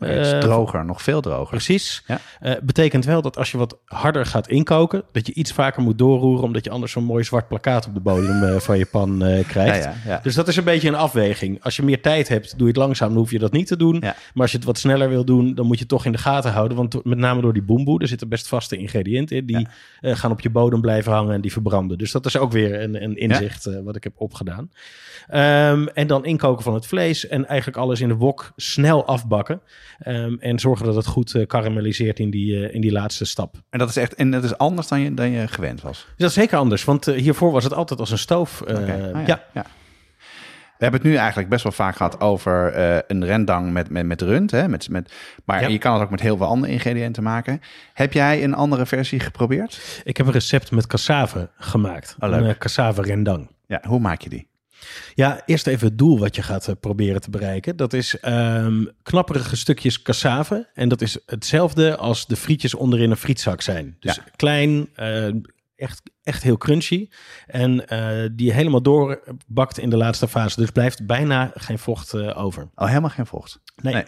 Het is Eh, droger, nog veel droger. Precies. Ja. Eh, betekent wel dat als je wat harder gaat inkoken, dat je iets vaker moet doorroeren, omdat je anders zo'n mooi zwart plakkaat op de bodem eh, van je pan krijgt. ja, ja. Dus dat is een beetje een afweging. Als je meer tijd hebt, doe je het langzaam, dan hoef je dat niet te doen. Maar als je het wat sneller wil doen, dan moet je het toch in de gaten houden. Want met name door die boemboe, er zitten best vaste ingrediënten in. Die gaan op je bodem blijven hangen en die verbranden. Dus dat is ook weer een, een inzicht wat ik heb opgedaan. Ehm, en dan inkoken van het vlees en eigenlijk alles in de wok snel afbakken. Ehm, en zorgen dat het goed eh, karamelliseert in die, eh, in die laatste stap. En dat is echt en dat is anders dan je, dan je gewend was. Dus dat is zeker anders, want eh, hiervoor was het altijd als een stoof. ah, ja. ja. We hebben het nu eigenlijk best wel vaak gehad over een rendang met, met, met rund. Hè? Met, met, maar Ja. je kan het ook met heel veel andere ingrediënten maken. Heb jij een andere versie geprobeerd? Ik heb een recept met cassave gemaakt. Oh. Een cassave rendang. Ja, hoe maak je die? Ja, eerst even het doel wat je gaat eh, proberen te bereiken. Dat is ehm, knapperige stukjes cassave. En dat is hetzelfde als de frietjes onderin een frietzak zijn. Dus Ja. klein, eh, echt, echt heel crunchy. En eh, die helemaal doorbakt in de laatste fase. Dus blijft bijna geen vocht over. Oh, helemaal geen vocht. Nee. Nee.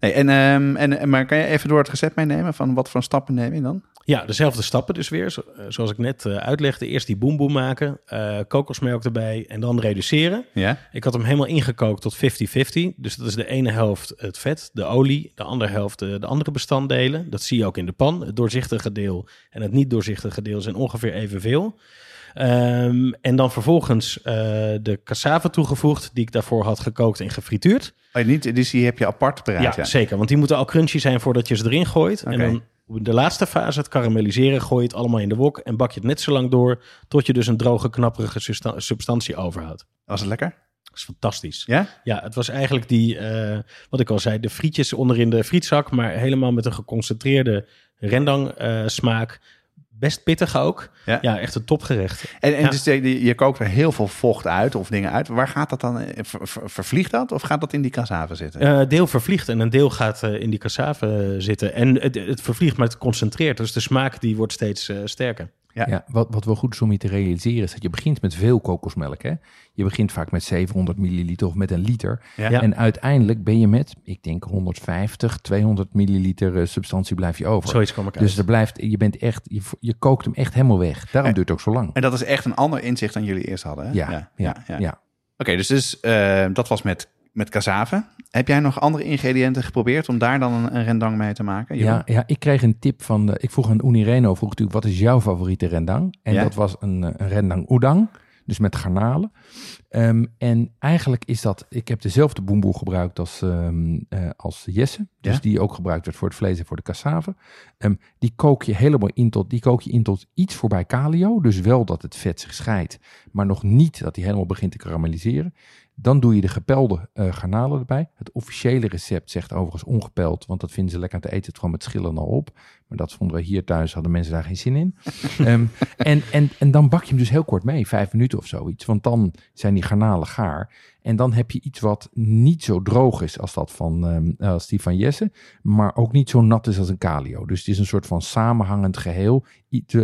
Nee, en, ehm, en, en- maar kan je even door het recept meenemen? Van wat voor stappen neem je dan? Ja, dezelfde stappen dus weer. Eh, zoals ik net eh, uitlegde. Eerst die boemboe maken, eh, kokosmelk erbij en dan reduceren. Ja? Ik had hem helemaal ingekookt tot 50-50. Dus dat is de ene helft het vet, de olie, de andere helft de, de andere bestanddelen. Dat zie je ook in de pan. Het doorzichtige deel en het niet doorzichtige deel zijn ongeveer evenveel. Ehm, en dan vervolgens de cassave toegevoegd, die ik daarvoor had gekookt en gefrituurd. Oh, niet, dus die heb je apart bereid. Ja, zeker. Want die moeten al crunchy zijn voordat je ze erin gooit. En dan de laatste fase, het karamelliseren, gooi je het allemaal in de wok en bak je het net zo lang door tot je dus een droge, knapperige substan- substantie overhoudt. Was het lekker? Dat is fantastisch. Ja? Ja, het was eigenlijk die, eh, wat ik al zei, de frietjes onderin de frietzak, maar helemaal met een geconcentreerde rendang eh, smaak. Best pittig ook. Ja. Ja, echt een topgerecht. En, en Ja. dus je, je kookt er heel veel vocht uit of dingen uit. Waar gaat dat dan? eh, ver- ver- vervliegt dat of gaat dat in die cassave zitten? Eh deel vervliegt en een deel gaat eh, in die cassave eh, zitten. En het, het vervliegt, maar het concentreert. Dus de smaak die wordt steeds eh, sterker. Ja. Ja, wat, wat wel goed is om je te realiseren is dat je begint met veel kokosmelk. Hè? Je begint vaak met 700 milliliter of met een liter. Ja. Ja. En uiteindelijk ben je met, ik denk 150, 200 milliliter eh, substantie blijf je over. Zoiets kwam ik uit. Dus er blijft, je bent echt, je, je kookt hem echt helemaal weg. Daarom En- duurt het ook zo lang. En dat is echt een ander inzicht dan jullie eerst hadden. Hè? Ja, ja, ja. Oké, dus, dus dat was met, met cassave. Heb jij nog andere ingrediënten geprobeerd om daar dan een, een rendang mee te maken? Jeroen? Ja, ja, ik kreeg een tip van, de, ik vroeg aan Unireno, vroeg natuurlijk, wat is jouw favoriete rendang? En Ja. dat was een, eh, een rendang oedang, dus met garnalen. Ehm, en eigenlijk is dat, ik heb dezelfde boemboe gebruikt als, ehm, eh, als Jesse, dus Ja. die ook gebruikt werd voor het vlees en voor de cassave. Ehm, die kook je helemaal in tot, die kook je in tot iets voorbij calio, dus wel dat het vet zich scheidt, maar nog niet dat hij helemaal begint te karamelliseren. Dan doe je de gepelde eh, garnalen erbij. Het officiële recept zegt overigens ongepeld, want dat vinden ze lekker aan te eten. Het kwam met schillen al op. Maar dat vonden we hier thuis, hadden mensen daar geen zin in. Ehm, en, en, en dan bak je hem dus heel kort mee, vijf minuten of zoiets. Want dan zijn die garnalen gaar. En dan heb je iets wat niet zo droog is als, dat van, ehm, als die van Jesse. Maar ook niet zo nat is als een calio. Dus het is een soort van samenhangend geheel.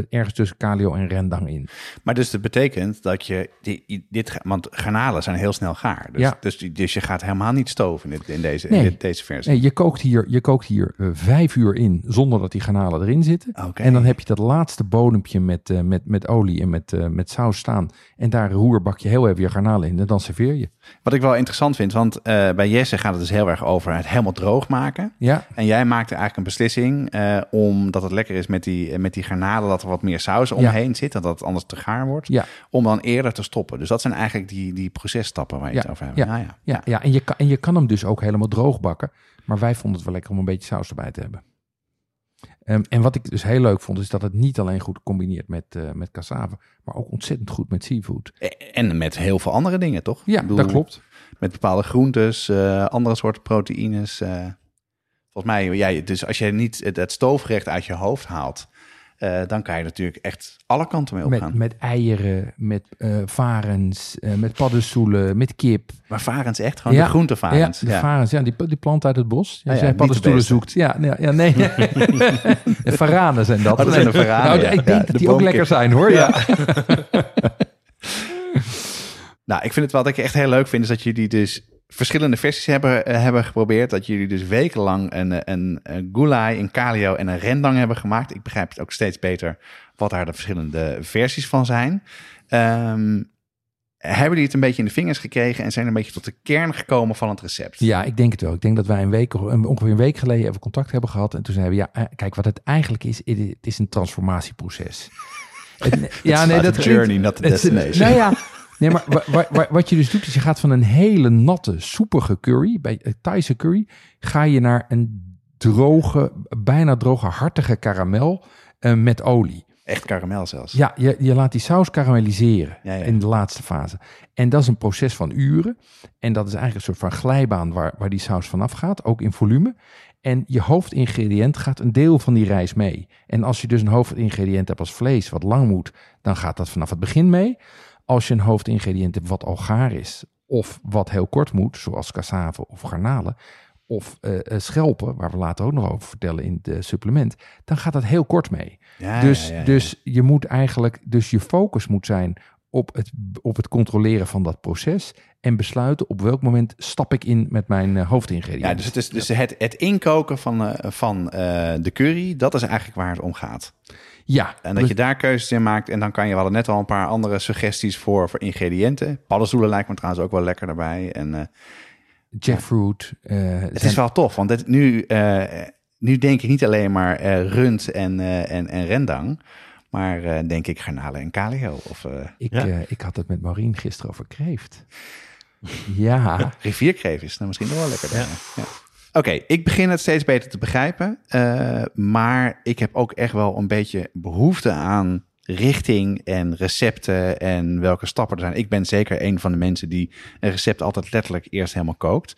Ergens tussen calio en rendang in. Maar dus dat betekent dat je die, dit, want garnalen zijn heel snel gaar. Dus, Ja. dus, dus je gaat helemaal niet stoven in, dit- in deze, Nee. in dit- deze versie. Nee, je kookt hier, je kookt hier eh, vijf uur in zonder dat die garnalen erin zitten. En dan heb je dat laatste bodempje met, eh, met, met olie en met, eh, met saus staan. En daar roerbak je heel even je garnalen in en dan serveer je. Wat ik wel interessant vind, want eh, bij Jesse gaat het dus heel erg over het helemaal droog maken. Ja, En jij maakte eigenlijk een beslissing, omdat het lekker is met die, met die garnalen, dat er wat meer saus omheen zit, dat het anders te gaar wordt, ja, om dan eerder te stoppen. Dus dat zijn eigenlijk die, die processtappen waar je Ja, het over hebt. ja. Nou ja. ja, ja. En, je kan, en je kan hem dus ook helemaal droog bakken. Maar wij vonden het wel lekker om een beetje saus erbij te hebben. Ehm, en wat ik dus heel leuk vond, is dat het niet alleen goed combineert met, eh met cassave, maar ook ontzettend goed met seafood. En met heel veel andere dingen, toch? Ja, bedoel, dat klopt. Met bepaalde groentes, eh, andere soorten proteïnes. eh. volgens mij, jij, dus als je niet het, het stoofgerecht uit je hoofd haalt, eh, dan kan je natuurlijk echt alle kanten mee opgaan. Met, met eieren, met eh, varens, eh, met paddenstoelen, met kip. Maar varens echt gewoon de groentevarens. Ja, de varens, ja, die, die plant uit het bos. Ja, Ja, als ja, paddenstoelen zoekt. Ja, ja, ja nee. de varanen zijn dat. Oh, dat zijn de varanen, Nou, ja. Ik denk Ja, dat de die ook boomkip. lekker zijn hoor. Ja. Nou, ik vind het wat ik echt heel leuk vind, is dat jullie dus verschillende versies hebben, eh, hebben geprobeerd. Dat jullie dus wekenlang een, eh, een, een goulai, een kalio en een rendang hebben gemaakt. Ik begrijp het ook steeds beter wat daar de verschillende versies van zijn. Ehm, hebben jullie het een beetje in de vingers gekregen en zijn een beetje tot de kern gekomen van het recept? Ja, ik denk het wel. Ik denk dat wij een week, ongeveer een week geleden even contact hebben gehad. En toen zeiden we, ja, eh, kijk, wat het eigenlijk is, het is een transformatieproces. Het- ja, nee, dat journey, not is- destination. Nou ja, nee, maar wa- wa- wa- wat je dus doet, is je gaat van een hele natte, soepige curry, bij eh, Thaise curry, ga je naar een droge, bijna droge, hartige karamel eh, met olie. Echt karamel zelfs. Ja, je, je laat die saus karamelliseren Ja, ja. in de laatste fase. En dat is een proces van uren. En dat is eigenlijk een soort van glijbaan waar, waar die saus vanaf gaat, ook in volume. En je hoofdingrediënt gaat een deel van die reis mee. En als je dus een hoofdingrediënt hebt als vlees, wat lang moet, dan gaat dat vanaf het begin mee. Als je een hoofdingrediënt hebt wat al gaar is, of wat heel kort moet, zoals cassave of garnalen, of eh, eh, schelpen, waar we later ook nog over vertellen in het supplement, dan gaat dat heel kort mee. Ja, Dus, ja, ja, ja. dus je moet eigenlijk, dus je focus moet zijn op het, op het controleren van dat proces en besluiten op welk moment stap ik in met mijn eh, hoofdingrediënt. Ja, dus het, is, dus het, het inkoken van, van de curry, dat is eigenlijk waar het om gaat. Ja, En dat je daar keuzes in maakt. En dan kan je, we hadden net al een paar andere suggesties voor, voor ingrediënten. Paddenstoelen lijkt me trouwens ook wel lekker daarbij. En eh, jackfruit. eh, het zijn- is wel tof, want dit, nu, eh, nu denk ik niet alleen maar eh, rund en, eh, en, en rendang. Maar eh, denk ik garnalen en kalio. Of eh ik, Ja. eh, ik had het met Maureen gisteren over kreeft. Ja, rivierkreef is nou misschien nog wel lekker. Ja. Ja. Oké, ik begin het steeds beter te begrijpen. eh, maar ik heb ook echt wel een beetje behoefte aan richting en recepten en welke stappen er zijn. Ik ben zeker een van de mensen die een recept altijd letterlijk eerst helemaal kookt.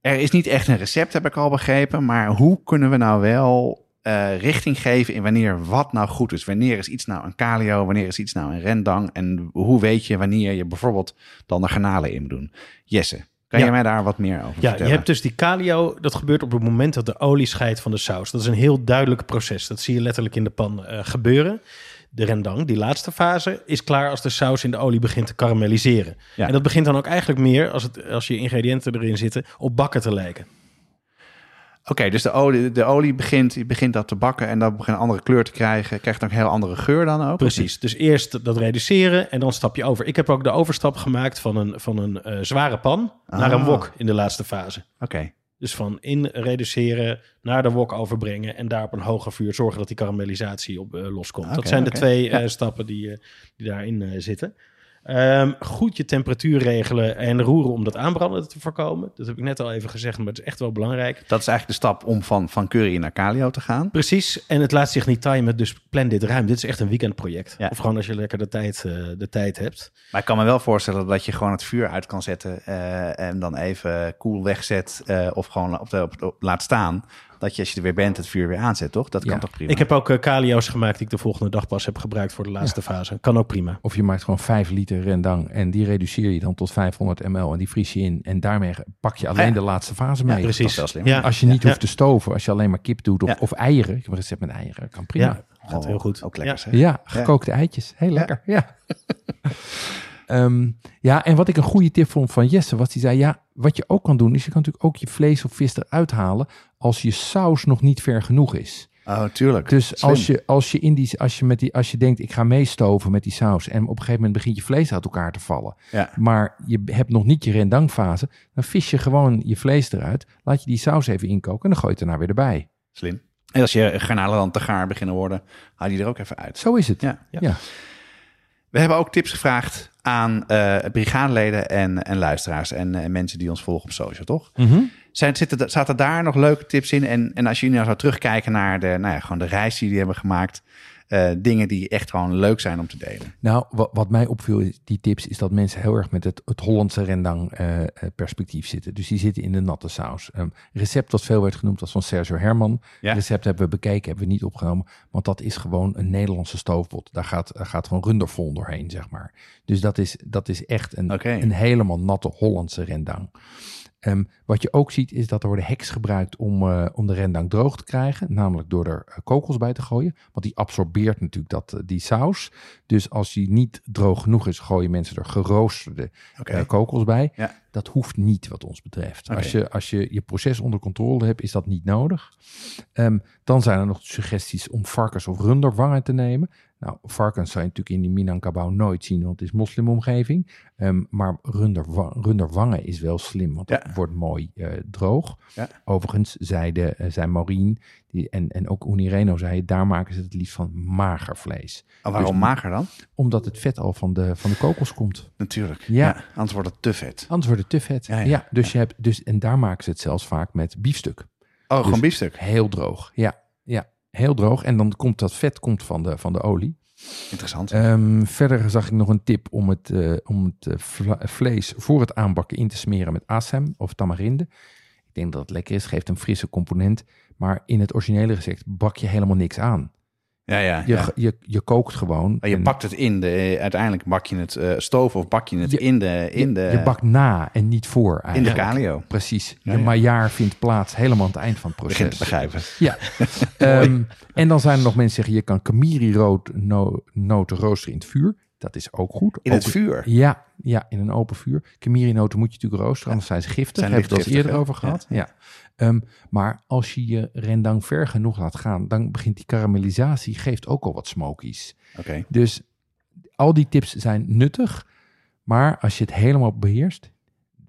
Er is niet echt een recept, heb ik al begrepen. Maar hoe kunnen we nou wel eh, richting geven in wanneer wat nou goed is? Wanneer is iets nou een calio? Wanneer is iets nou een rendang? En hoe weet je wanneer je bijvoorbeeld dan de garnalen in moet doen? Jesse, kan Ja. je mij daar wat meer over Ja, vertellen? je hebt dus die calio, dat gebeurt op het moment dat de olie scheidt van de saus. Dat is een heel duidelijk proces. Dat zie je letterlijk in de pan eh, gebeuren. De rendang, die laatste fase, is klaar als de saus in de olie begint te karamelliseren. Ja. En dat begint dan ook eigenlijk meer, als, het, als je ingrediënten erin zitten, op bakken te lijken. Oké, dus de olie, de olie begint, begint dat te bakken en dat begint een andere kleur te krijgen. Krijgt ook een heel andere geur dan ook? Precies. Dus eerst dat reduceren en dan stap je over. Ik heb ook de overstap gemaakt van een, van een eh, zware pan naar een Ah. wok in de laatste fase. Oké, Dus van in reduceren naar de wok overbrengen en daar op een hoger vuur zorgen dat die karamellisatie op eh, loskomt. Oké, dat zijn de twee Ja. eh, stappen die, die daarin zitten. Ehm, goed je temperatuur regelen en roeren om dat aanbranden te voorkomen. Dat heb ik net al even gezegd, maar het is echt wel belangrijk. dat is eigenlijk de stap om van, van curry naar calio te gaan. Precies, en het laat zich niet timen, dus plan dit ruim. Dit is echt een weekendproject. Ja. Of gewoon als je lekker de tijd, eh, de tijd hebt. Maar ik kan me wel voorstellen dat je gewoon het vuur uit kan zetten eh, en dan even koel wegzet eh, of gewoon op de, op, op- laat staan. Dat je als je er weer bent het vuur weer aanzet, toch? Dat kan toch prima? Ik heb ook eh, calio's gemaakt die ik de volgende dag pas heb gebruikt voor de laatste fase. Kan ook prima. of je maakt gewoon 5 liter rendang en die reduceer je dan tot 500 ml en die vries je in. En daarmee pak je alleen Ja. de laatste fase mee. Dat is Precies. wel slim. Ja. Als je niet Ja. hoeft te stoven, als je alleen maar kip doet of, Ja. of eieren. Ik heb een recept met eieren, kan prima. Ja, gaat heel goed. Oh, Ook lekker. Ja, gekookte eitjes. Heel lekker. Ja. Ehm, ja, en wat ik een goede tip vond van Jesse was, die zei, ja, wat je ook kan doen, is je kan natuurlijk ook je vlees of vis eruit halen als je saus nog niet ver genoeg is. Oh, tuurlijk. Dus Slim. als je, als, je in die, als, je met die, als je denkt, ik ga meestoven met die saus... en op een gegeven moment begint je vlees uit elkaar te vallen... Ja. maar je hebt nog niet je rendangfase... dan vis je gewoon je vlees eruit, laat je die saus even inkoken... en dan gooi je het daarna weer erbij. Slim. En als je garnalen dan te gaar beginnen worden, haal die er ook even uit. Zo is het. Ja. ja. We hebben ook tips gevraagd aan eh brigadeleden en, en luisteraars en eh, mensen die ons volgen op social, toch? Mhm. Zijn, zitten, zaten daar nog leuke tips in? En, en als jullie nou zou terugkijken naar de, nou ja, gewoon de reis die jullie hebben gemaakt, eh, dingen die echt gewoon leuk zijn om te delen. Nou, wat, wat mij opviel, is die tips, is dat mensen heel erg met het, het Hollandse rendang eh, eh, perspectief zitten. Dus die zitten in de natte saus. Een recept wat veel werd genoemd was van Sergio Herman. Ja. Recept hebben we bekeken, hebben we niet opgenomen. Want dat is gewoon een Nederlandse stoofpot. Daar gaat, daar gaat gewoon rundervol doorheen, zeg maar. Dus dat is, dat is echt een, een helemaal natte Hollandse rendang. Ehm, wat je ook ziet is dat er worden heks gebruikt om, eh, om de rendang droog te krijgen. Namelijk door er eh, kokos bij te gooien. Want die absorbeert natuurlijk dat, eh, die saus. Dus als die niet droog genoeg is, gooien mensen er geroosterde eh, kokos bij. Ja. Dat hoeft niet wat ons betreft. Als, je, als je je proces onder controle hebt, is dat niet nodig. Ehm, dan zijn er nog suggesties om varkens of runderwangen te nemen. Nou, varkens zou je natuurlijk in die Minangkabau nooit zien, want het is moslimomgeving. Ehm, maar runderwa runderwangen is wel slim, want Ja. dat wordt mooi eh, droog. Ja. Overigens zeiden, eh, zei Maureen die, en, en ook Unireno zei, daar maken ze het liefst van mager vlees. Oh, waarom Dus- mager dan? Omdat het vet al van de, van de kokos komt. Natuurlijk. Ja. Anders wordt het te vet. Anders wordt het te vet. Ja, Ja, ja, dus Je hebt, dus, en daar maken ze het zelfs vaak met biefstuk. Oh, gewoon biefstuk. Heel droog. Ja, ja, heel droog. En dan komt dat vet komt van, de, van de olie. Interessant. Ehm, verder zag ik nog een tip om het, eh, om het eh, vlees voor het aanbakken in te smeren met asem of tamarinde. Ik denk dat het lekker is, geeft een frisse component. Maar in het originele recept bak je helemaal niks aan. Ja, ja. Je, ja. je, je kookt gewoon. Maar je en pakt het in de, uiteindelijk bak je het eh stoof of bak je het Je- in de, in de, je, bakt na en niet voor in de eigenlijk. calio. Precies. Ja, de ja. maillard vindt plaats helemaal aan het eind van het proces. Begin te begrijpen. Ja. Ehm, en dan zijn er nog mensen die zeggen, je kan kamiri rood no, noten roosteren in het vuur. Dat is ook goed. In het Open- vuur. Ja, ja, in een open vuur. Kamiri noten moet je natuurlijk roosteren, anders zijn ze giftig. Zijn Hebben we het eerder over gehad. Ja. Ehm, maar als je je rendang ver genoeg laat gaan, dan begint die karamellisatie, geeft ook al wat smokies. Oké. Dus al die tips zijn nuttig, maar als je het helemaal beheerst,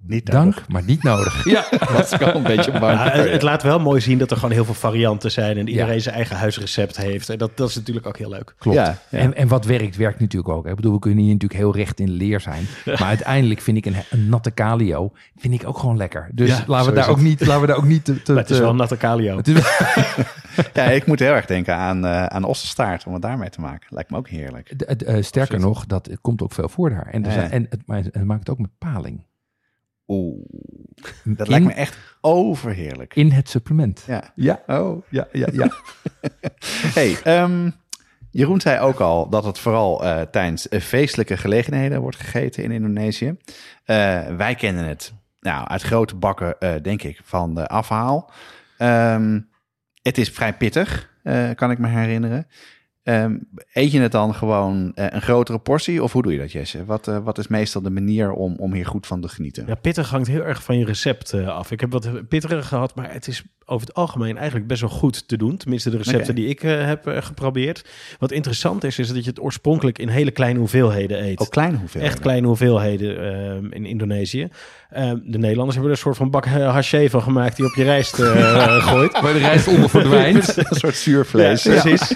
Niet dank, nodig. maar niet nodig. Ja, Dat is wel een beetje bang. Ja, het, het laat wel mooi zien dat er gewoon heel veel varianten zijn en iedereen Ja. zijn eigen huisrecept heeft. En dat, dat is natuurlijk ook heel leuk. Klopt. Ja, ja. En, en wat werkt, werkt natuurlijk ook. Ik bedoel, we kunnen hier natuurlijk heel recht in leer zijn. Maar uiteindelijk vind ik een, een natte calio vind ik ook gewoon lekker. Dus Ja, laten, we daar ook niet, laten we daar ook niet te... te- Maar het is wel een natte calio. is- Ja, ik moet heel erg denken aan, eh aan ossenstaart om het daarmee te maken. Lijkt me ook heerlijk. de- het, eh, sterker nog, dat komt ook veel voor daar. En, er Ja, ja. zijn- en het, maar het maakt het ook met paling. Oeh, dat in, lijkt me echt overheerlijk. in het supplement. Ja. Ja, oh, ja, ja, ja. Hey, ehm, Jeroen zei ook al dat het vooral eh, tijdens eh, feestelijke gelegenheden wordt gegeten in Indonesië. Eh, wij kennen het nou, uit grote bakken, denk ik, van de afhaal. Ehm, het is vrij pittig, kan ik me herinneren. Ehm, eet je het dan gewoon eh, een grotere portie of hoe doe je dat, Jesse? Wat, eh, wat is meestal de manier om, om hier goed van te genieten? Ja, pittig hangt heel erg van je recept eh, af. Ik heb wat pittiger gehad, maar het is over het algemeen eigenlijk best wel goed te doen. Tenminste, de recepten die ik eh, heb geprobeerd. Wat interessant is, is dat je het oorspronkelijk in hele kleine hoeveelheden eet. Ook kleine hoeveelheden. Echt kleine hoeveelheden eh, in Indonesië. Eh, de Nederlanders hebben er een soort van bak haché van gemaakt die op je rijst eh, gooit. Waar de rijst onder verdwijnt. een soort zuurvlees. Ja, precies.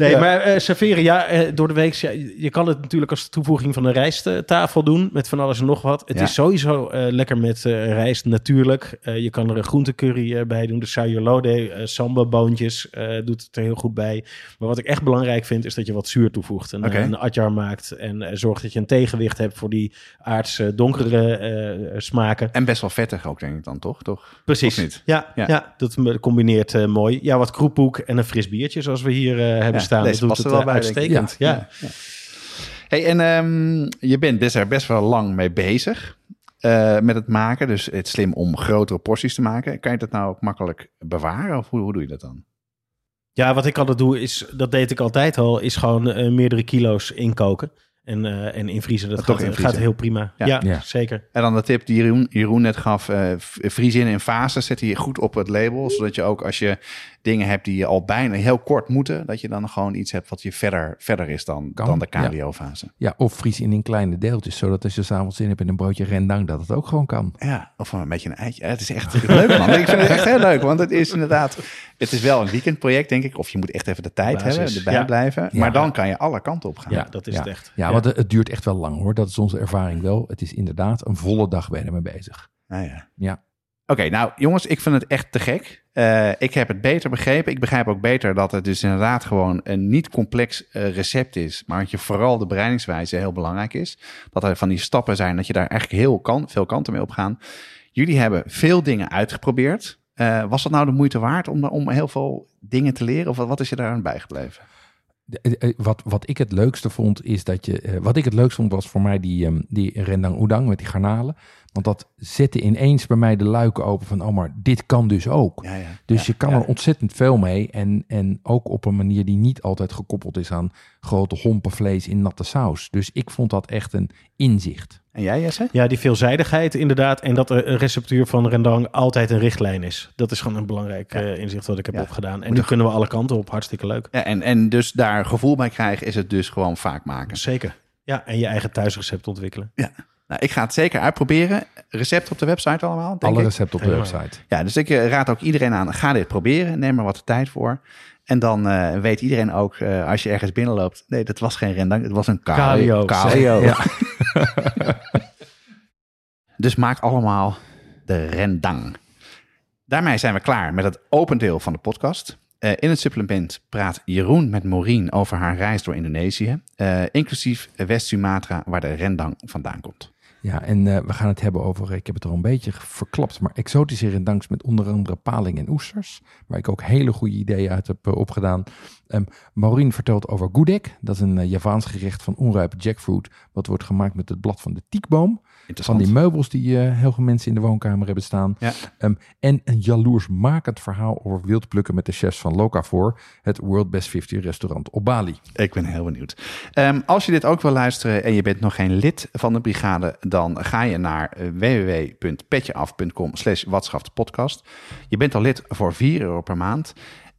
Nee, maar eh, serveren, ja, eh, door de week. Ja, je kan het natuurlijk als toevoeging van een rijsttafel doen met van alles en nog wat. Het Ja. is sowieso eh, lekker met rijst, natuurlijk. Je kan er een groentecurry bij doen. De sayurlode, eh samba-boontjes eh, doet het er heel goed bij. Maar wat ik echt belangrijk vind, is dat je wat zuur toevoegt. Oké. een atjar maakt en zorgt dat je een tegenwicht hebt voor die aardse, donkere smaken. En best wel vettig ook, denk ik dan, toch? toch? Precies. Of niet? Ja, Ja. dat combineert mooi. Ja, wat kroephoek en een fris biertje, zoals we hier hebben Dat doet het er wel eh, bij, uitstekend. Ja. Hey, en ehm, je bent best, er best wel lang mee bezig eh, met het maken. Dus het slim om grotere porties te maken. Kan je dat nou ook makkelijk bewaren? Of hoe, hoe doe je dat dan? Ja, wat ik altijd doe is, dat deed ik altijd al, is gewoon eh, meerdere kilo's inkoken. En, eh, en invriezen. Dat gaat, invriezen. gaat heel prima. Ja. Ja, Ja. zeker. En dan de tip die Jeroen, Jeroen net gaf, eh v- vries in in fases, zet die goed op het label, zodat je ook als je dingen hebt die je al bijna heel kort moeten, dat je dan gewoon iets hebt wat je verder, verder is dan, Kan, dan de ja. KBO-fase. Ja, of vries in in kleine deeltjes, zodat als je s'avonds zin hebt in een broodje rendang, dat het ook gewoon kan. Ja. of een beetje een eitje. Het is echt leuk man. Ik vind het echt heel leuk, want het is inderdaad, het is wel een weekendproject denk ik, of je moet echt even de tijd Basis, hebben, erbij ja. blijven, Ja. maar dan kan je alle kanten op gaan. Ja, dat is ja. het echt. Ja, het, het duurt echt wel lang hoor. Dat is onze ervaring wel. Het is inderdaad een volle dag ben je ermee bezig. Nou ja. Ja. Oké, nou jongens, ik vind het echt te gek. Eh, ik heb het beter begrepen. Ik begrijp ook beter dat het dus inderdaad gewoon een niet complex eh, recept is. Maar dat je vooral de bereidingswijze heel belangrijk is. Dat er van die stappen zijn dat je daar eigenlijk heel kan, veel kanten mee op gaan. Jullie hebben veel dingen uitgeprobeerd. Eh, was dat nou de moeite waard om, om heel veel dingen te leren? Of wat, wat is je daar aan bijgebleven? Eh, eh, Wat, wat ik het leukste vond, is dat je. eh, wat ik het leukst vond, was voor mij die, ehm, die rendang oedang met die garnalen. Want dat zette ineens bij mij de luiken open van, oh, maar dit kan dus ook. Ja, ja. Dus Ja, je kan er ontzettend veel mee. En, en ook op een manier die niet altijd gekoppeld is aan grote hompen vlees in natte saus. Dus ik vond dat echt een inzicht. En jij Jesse? Ja, die veelzijdigheid inderdaad. En dat de receptuur van rendang altijd een richtlijn is. Dat is gewoon een belangrijk eh, inzicht wat ik heb Ja. opgedaan. En nu kunnen we alle kanten op. Hartstikke leuk. Ja, en, en dus daar gevoel bij krijgen is het dus gewoon vaak maken. Zeker. Ja, en je eigen thuisrecept ontwikkelen. Nou, ik ga het zeker uitproberen. Recept op de website allemaal, denk Alle recepten op de website. Ja, dus ik eh, raad ook iedereen aan, ga dit proberen. Neem er wat tijd voor. En dan eh, weet iedereen ook, eh, als je ergens binnenloopt... nee, dat was geen rendang, het was een Calio. Calio. Ja. Dus maak allemaal de rendang. Daarmee zijn we klaar met het open deel van de podcast. Eh, in het supplement praat Jeroen met Maureen over haar reis door Indonesië. inclusief West-Sumatra, waar de rendang vandaan komt. Ja, en eh, we gaan het hebben over, ik heb het al een beetje verklapt, maar exotische rendangs met onder andere paling en oesters. Waar ik ook hele goede ideeën uit heb eh, opgedaan. Ehm Maureen vertelt over gudeg. Dat is een eh, Javaans gerecht van onrijpe jackfruit. Wat wordt gemaakt met het blad van de tiekboom. Van die meubels die eh, heel veel mensen in de woonkamer hebben staan. Ja. Ehm, en een jaloersmakend verhaal over wildplukken met de chefs van Locavor. Het World Best 50 restaurant op Bali. Ik ben heel benieuwd. Ehm, als je dit ook wil luisteren en je bent nog geen lid van de brigade, dan ga je naar eh, www.petjeaf.com slash podcast. Je bent al lid voor 4 euro per maand.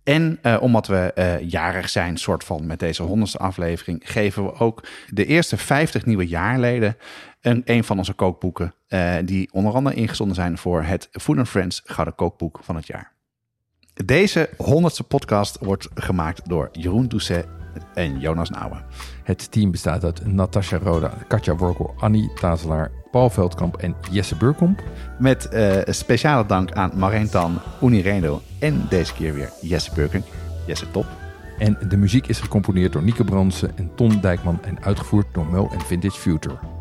En eh, omdat we jarig zijn, soort van met deze honderdste aflevering, geven we ook de eerste 50 nieuwe jaarleden een, een van onze kookboeken. eh, die onder andere ingezonden zijn voor het Food and Friends Gouden Kookboek van het jaar. Deze honderdste podcast wordt gemaakt door Jeroen Doucet en Jonas Nouwen. Het team bestaat uit Natasja Roda, Katja Workel, Annie Tazelaar, Paul Veldkamp en Jesse Burkomp. Met eh, speciale dank aan Marijn Tan, Uni Reno en deze keer weer Jesse Burken. Jesse, top. En de muziek is gecomponeerd door Nieke Bransen en Ton Dijkman en uitgevoerd door Mo en Vintage Future.